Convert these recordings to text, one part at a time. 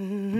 Mm-hmm.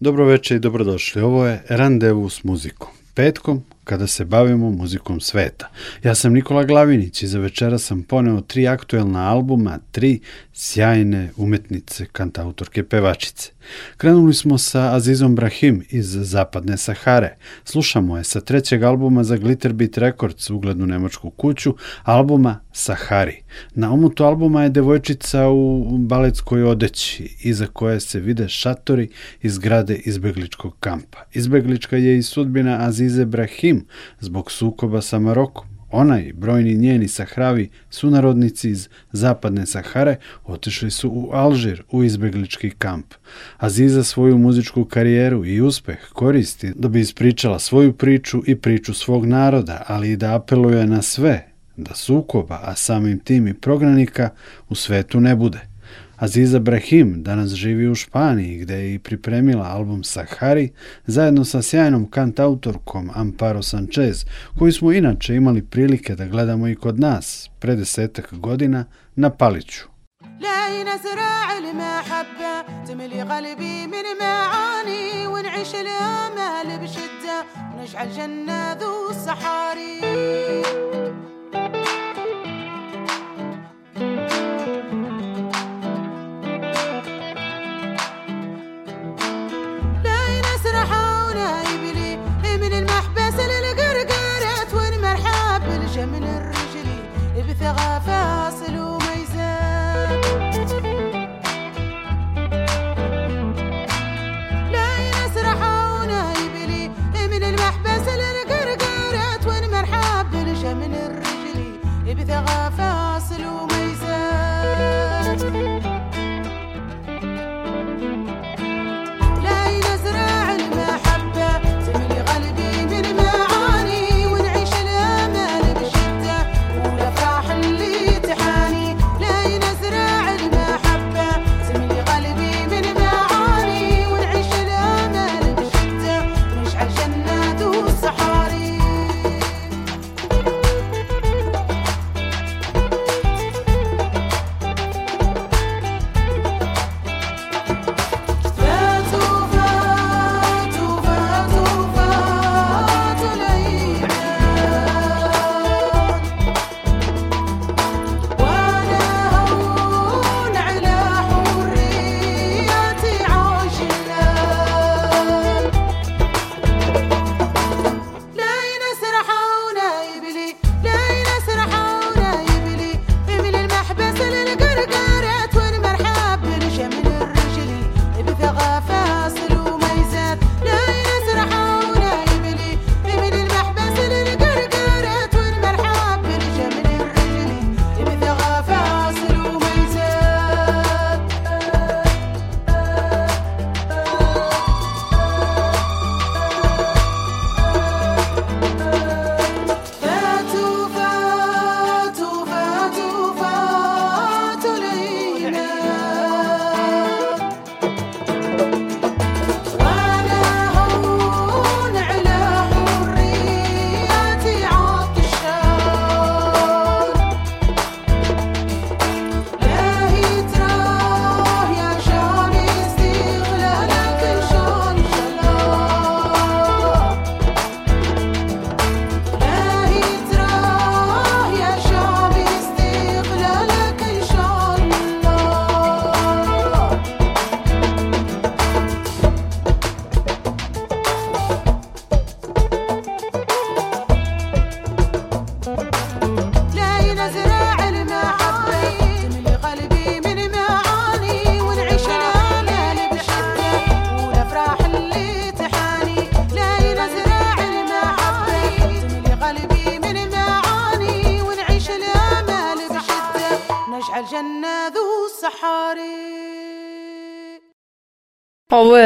Dobro večer i dobrodošli. Ovo je Randevu s muzikom. Petkom, kada se bavimo muzikom sveta. Ja sam Nikola Glavinić i za večera sam poneo tri aktuelna albuma, tri sjajne umetnice, kantautorke, pevačice. Krenuli smo sa Azizom Brahim iz Zapadne Sahare. Slušamo je sa trećeg albuma za Glitterbeat Records, uglednu nemačku kuću, albuma Sahari. Na omutu albuma je devojčica u baletskoj odeći, iza koje se vide šatori iz zgrade izbegličkog kampa. Izbeglička je i sudbina Azize Brahim zbog sukoba sa Marokom. Ona i brojni njeni sahravi sunarodnici iz zapadne Sahare otišli su u Alžir u izbeglički kamp. Aziza svoju muzičku karijeru i uspeh koristi da bi ispričala svoju priču i priču svog naroda, ali i da apeluje na sve da sukoba, a samim tim i prognanika u svetu ne bude. Aziza Brahim danas živi u Španiji gde je i pripremila album Sahari zajedno sa sjajnom kantautorkom Amparo Sanchez, koju smo inače imali prilike da gledamo i kod nas pre desetak godina na Paliću. لا نزرع المحبة تملي قلبي من معاني ونعيش الآمال بشدة ونجعل جنة ذو الصحاري من المحبس للقرقرات والمرحب بالجمل الرجلي بثغى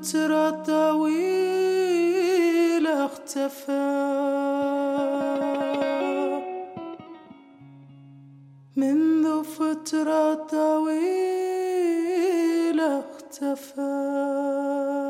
فترة طويلة اختفى. منذ فترة طويلة اختفى.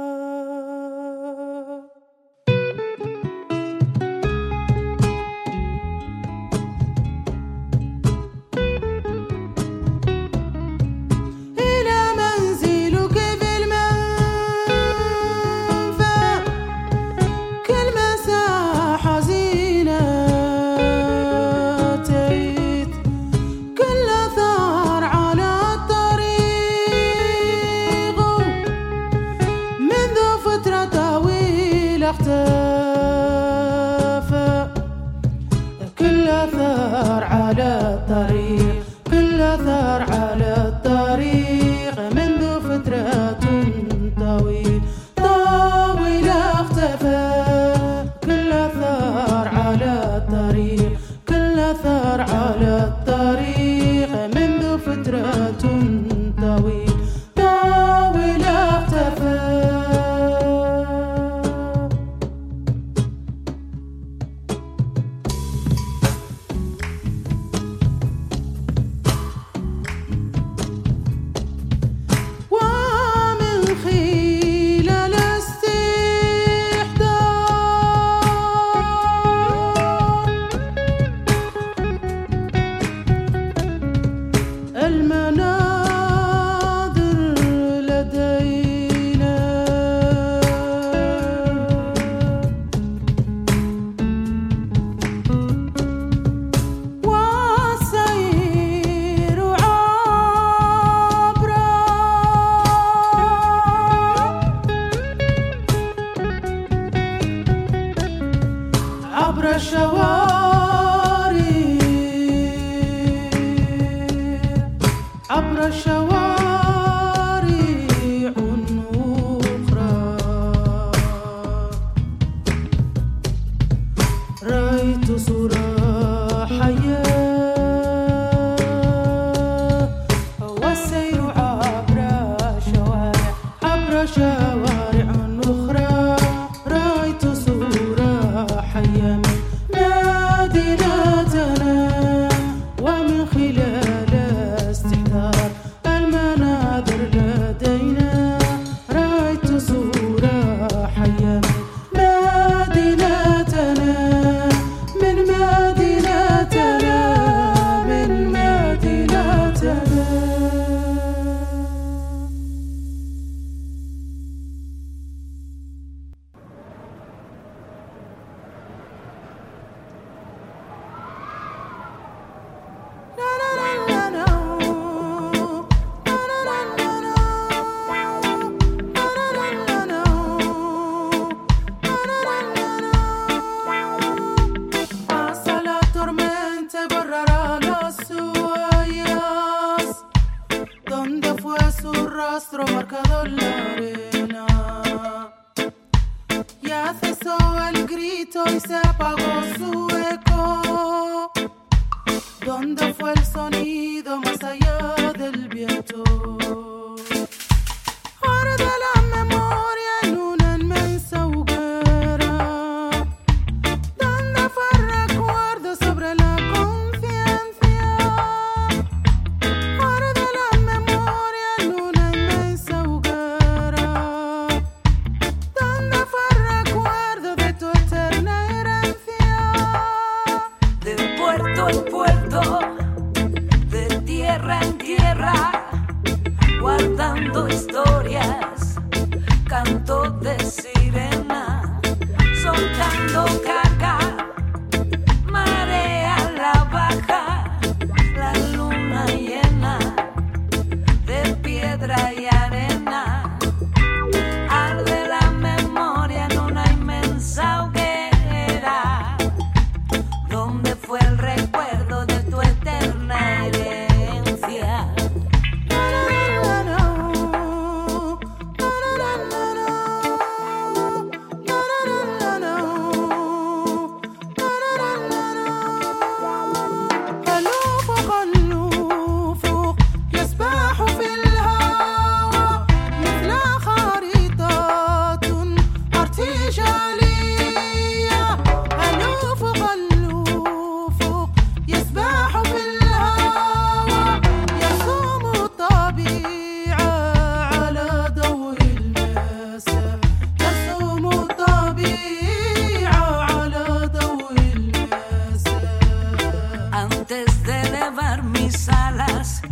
y se apagó su eco. ¿Dónde fue el sonido más allá del viento? mis alas.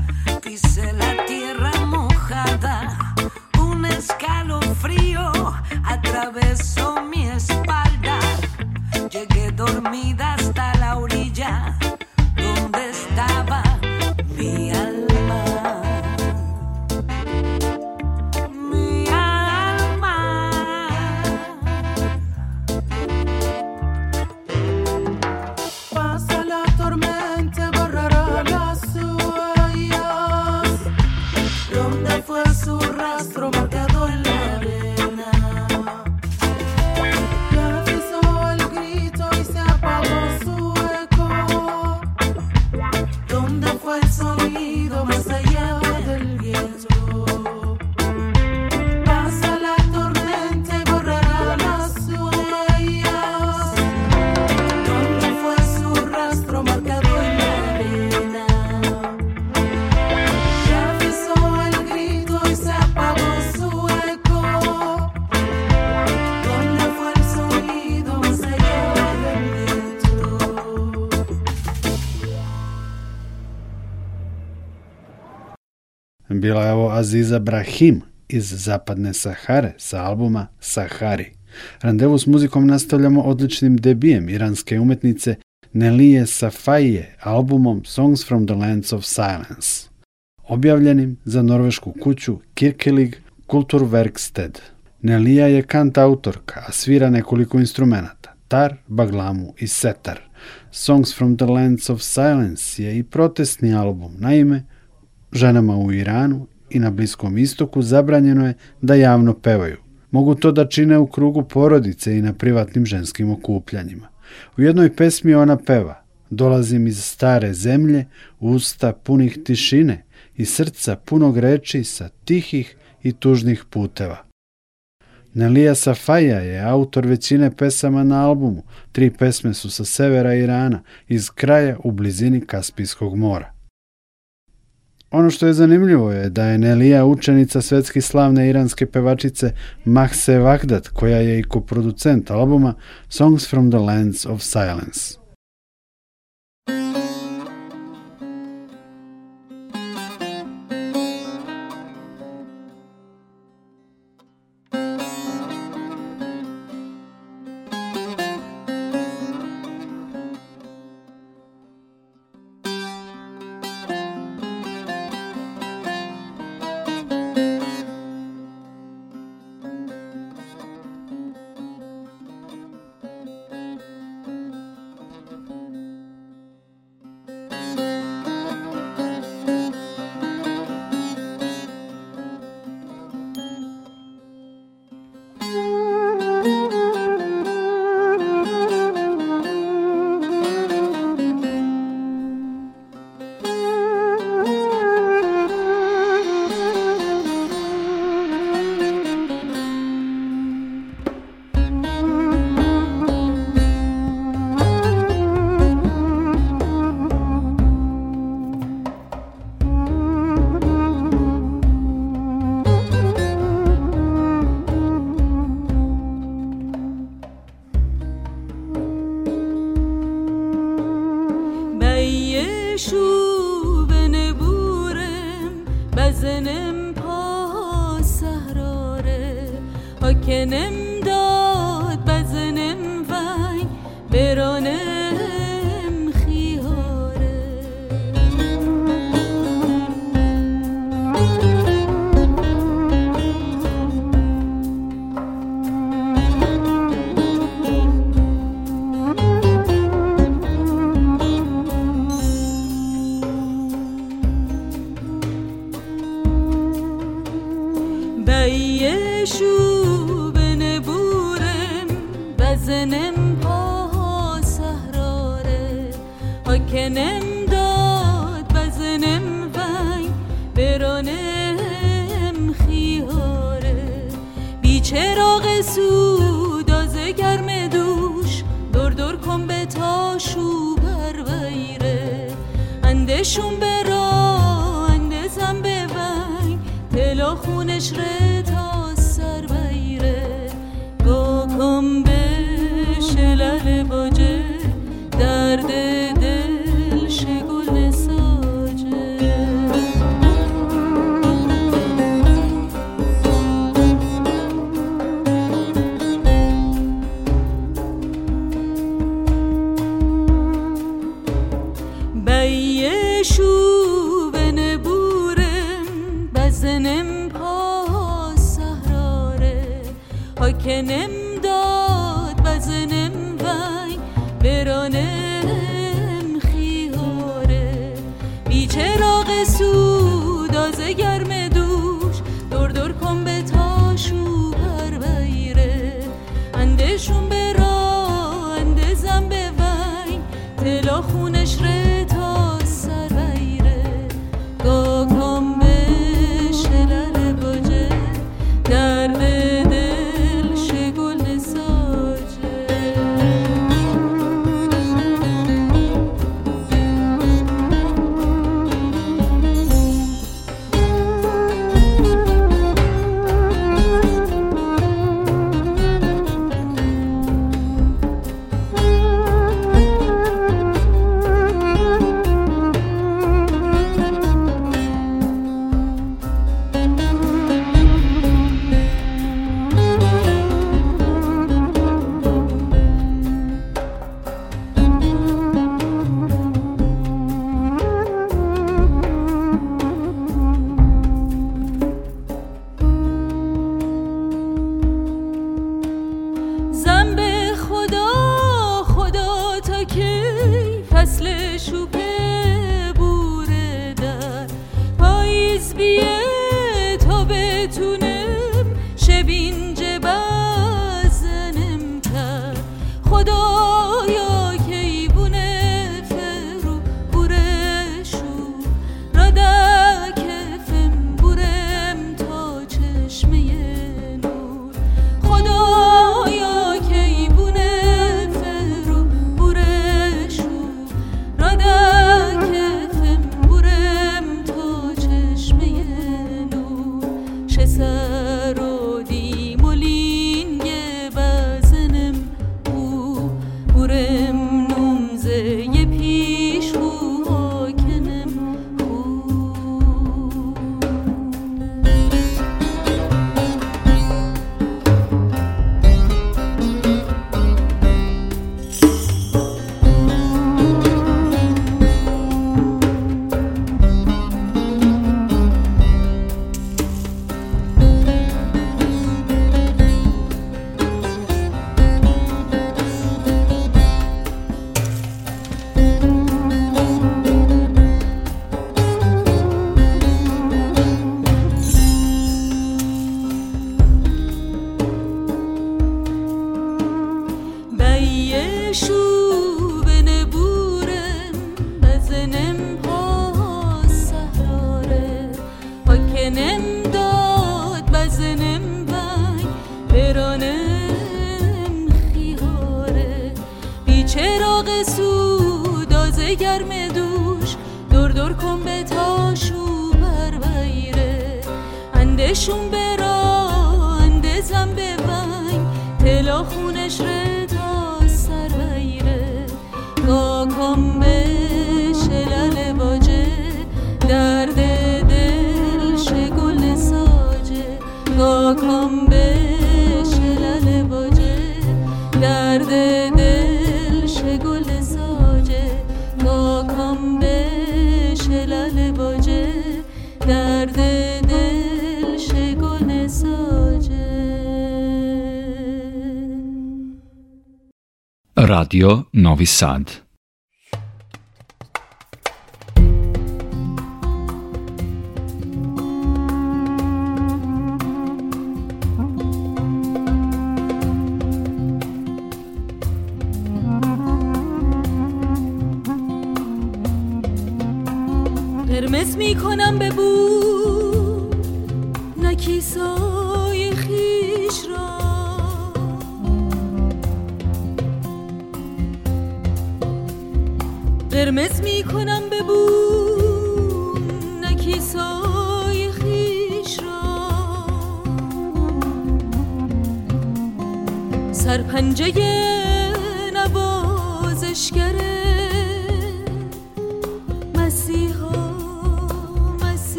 Aziza Brahim iz Zapadne Sahare sa albuma Sahari. Randevu s muzikom nastavljamo odličnim debijem iranske umetnice Nelije Safaije albumom Songs from the Lands of Silence, objavljenim za norvešku kuću Kirkelig Kulturverksted. Nelija je kant autorka, a svira nekoliko instrumenta, tar, baglamu i setar. Songs from the Lands of Silence je i protestni album, naime, ženama u Iranu i na Bliskom istoku zabranjeno je da javno pevaju. Mogu to da čine u krugu porodice i na privatnim ženskim okupljanjima. U jednoj pesmi ona peva Dolazim iz stare zemlje, usta punih tišine i srca punog reči sa tihih i tužnih puteva. Nelija Safaja je autor većine pesama na albumu. Tri pesme su sa severa Irana, iz kraja u blizini Kaspijskog mora. Ono što je zanimljivo je da je Nelija učenica svetski slavne iranske pevačice Mahse Vahdat, koja je i koproducent albuma Songs from the Lands of Silence. زنم پا سهراره. ها که Radio Novi Sad.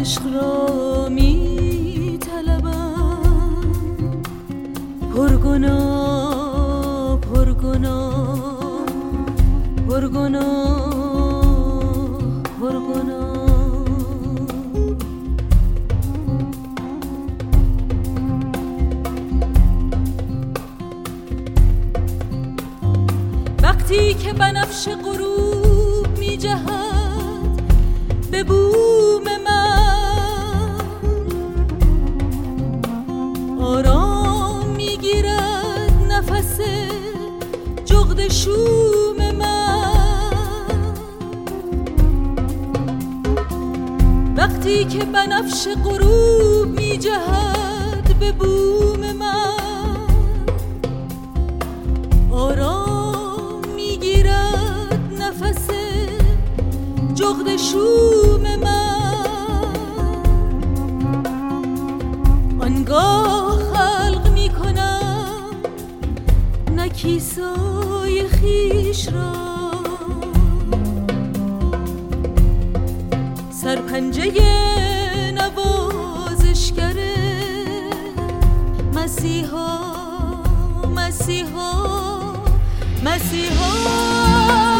عشق را می طلبم پرگنا پرگنا پرگنا پرگنا وقتی که بنفش غروب می جهد به بوم شوم من. وقتی که بنفش غروب می جهد به بوم من. آرام می گیرد نفس جغد شوم من. آنگاه خلق می کنم نکیسان خیش را. سرپنجه نوازشگر مسیحا مسیحا مسیحا.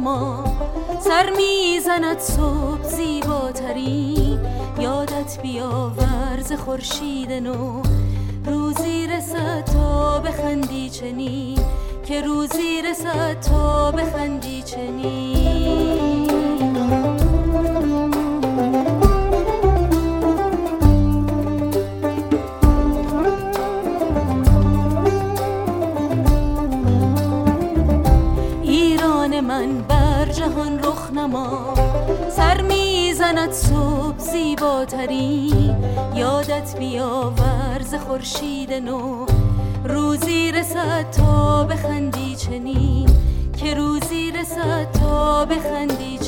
نما سر می‌زند صبح زیباتری یادت بیا ورز خورشید نو. روزی رسد تا بخندی چنی که روزی رسد تا بخندی چنی آفرین یادت بیاور ز خورشید نو. روزی رسد تا بخندی چنین که روزی رسد تا بخندی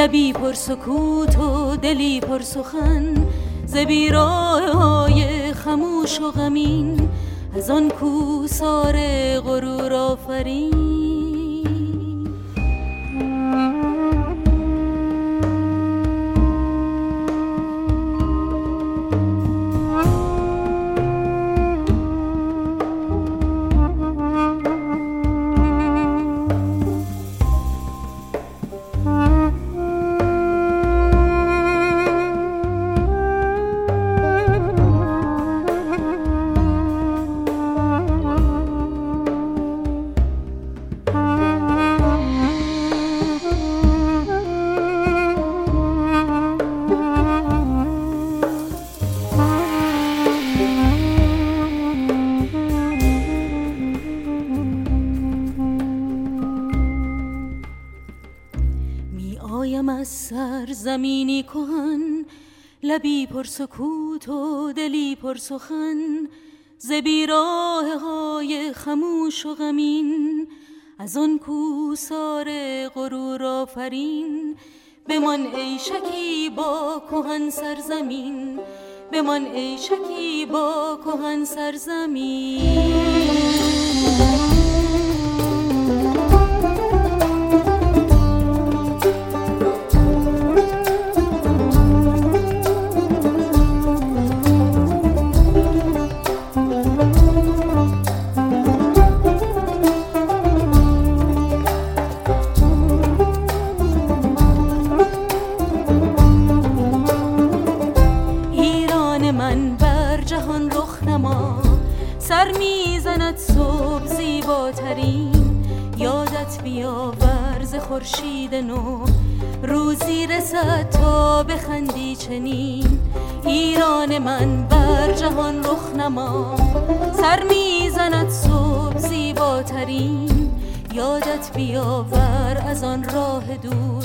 لبی پر سکوت و دلی پر سخن ز های خموش و غمین از آن کوسار غرور آفرین. لبی پر سکوت و دلی پر سخن ز بیراه های خموش و غمین. از آن کوسار غرور آفرین بمان ای شکیبا کهن سرزمین. بمان ای شکیبا کهن سرزمین. چنین. ایران من بر جهان رخ نما. سر می‌زند صبح زیباترین. یادت بیاور از آن راه دور.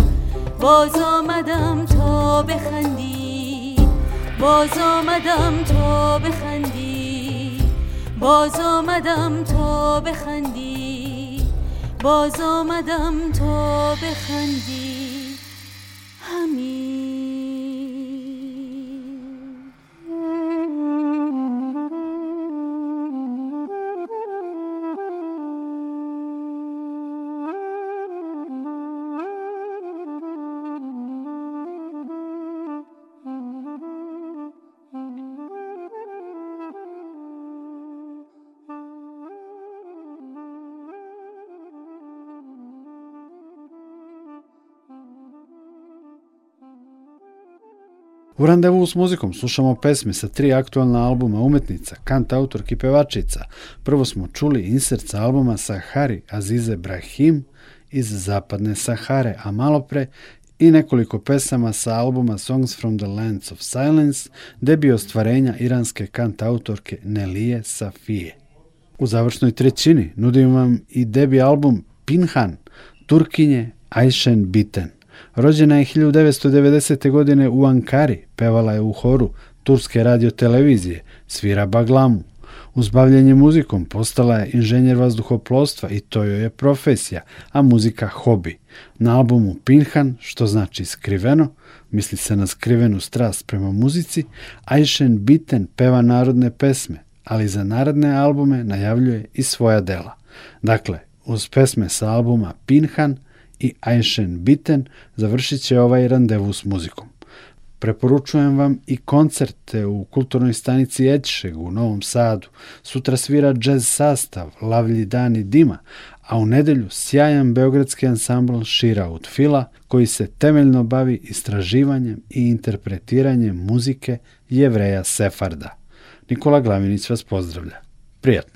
باز آمدم تا بخندی. باز آمدم تا بخندی. باز آمدم تا بخندی. باز آمدم تا بخندی. U randevu s muzikom slušamo pesme sa tri aktualna albuma umetnica, kant autorki i pevačica. Prvo smo čuli insert sa albuma Sahari Azize Brahim iz zapadne Sahare, a malo pre i nekoliko pesama sa albuma Songs from the Lands of Silence, debi ostvarenja iranske kant autorke Nelije Safije. U završnoj trećini nudim vam i debi album Pinhan, Turkinje Ayşen Biten. Rođena je 1990. godine u Ankari, pevala je u horu Turske radiotelevizije, svira baglamu. Uz bavljanje muzikom postala je inženjer vazduhoplovstva i to joj je profesija, a muzika hobi. Na albumu Pinhan, što znači skriveno, misli se na skrivenu strast prema muzici, Ayşen Biten peva narodne pesme, ali za naredne albume najavljuje i svoja dela. Dakle, uz pesme sa albuma Pinhan i Ayşen Biten završit će ovaj randevu s muzikom. Preporučujem vam i koncerte u kulturnoj stanici Edšeg u Novom Sadu. Sutra svira džez sastav Lavlji Dani Dima, a u nedelju sjajan beogradski ansambl Šira od Fila koji se temeljno bavi istraživanjem i interpretiranjem muzike jevreja Sefarda. Nikola Glavinić vas pozdravlja. Prijatno.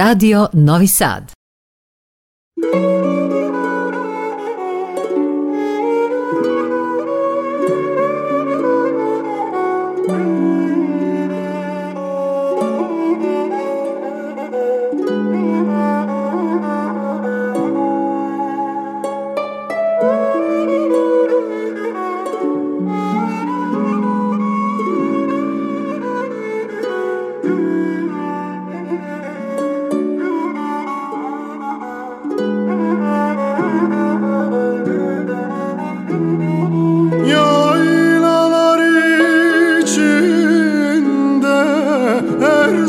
Radio Novi Sad.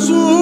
azul.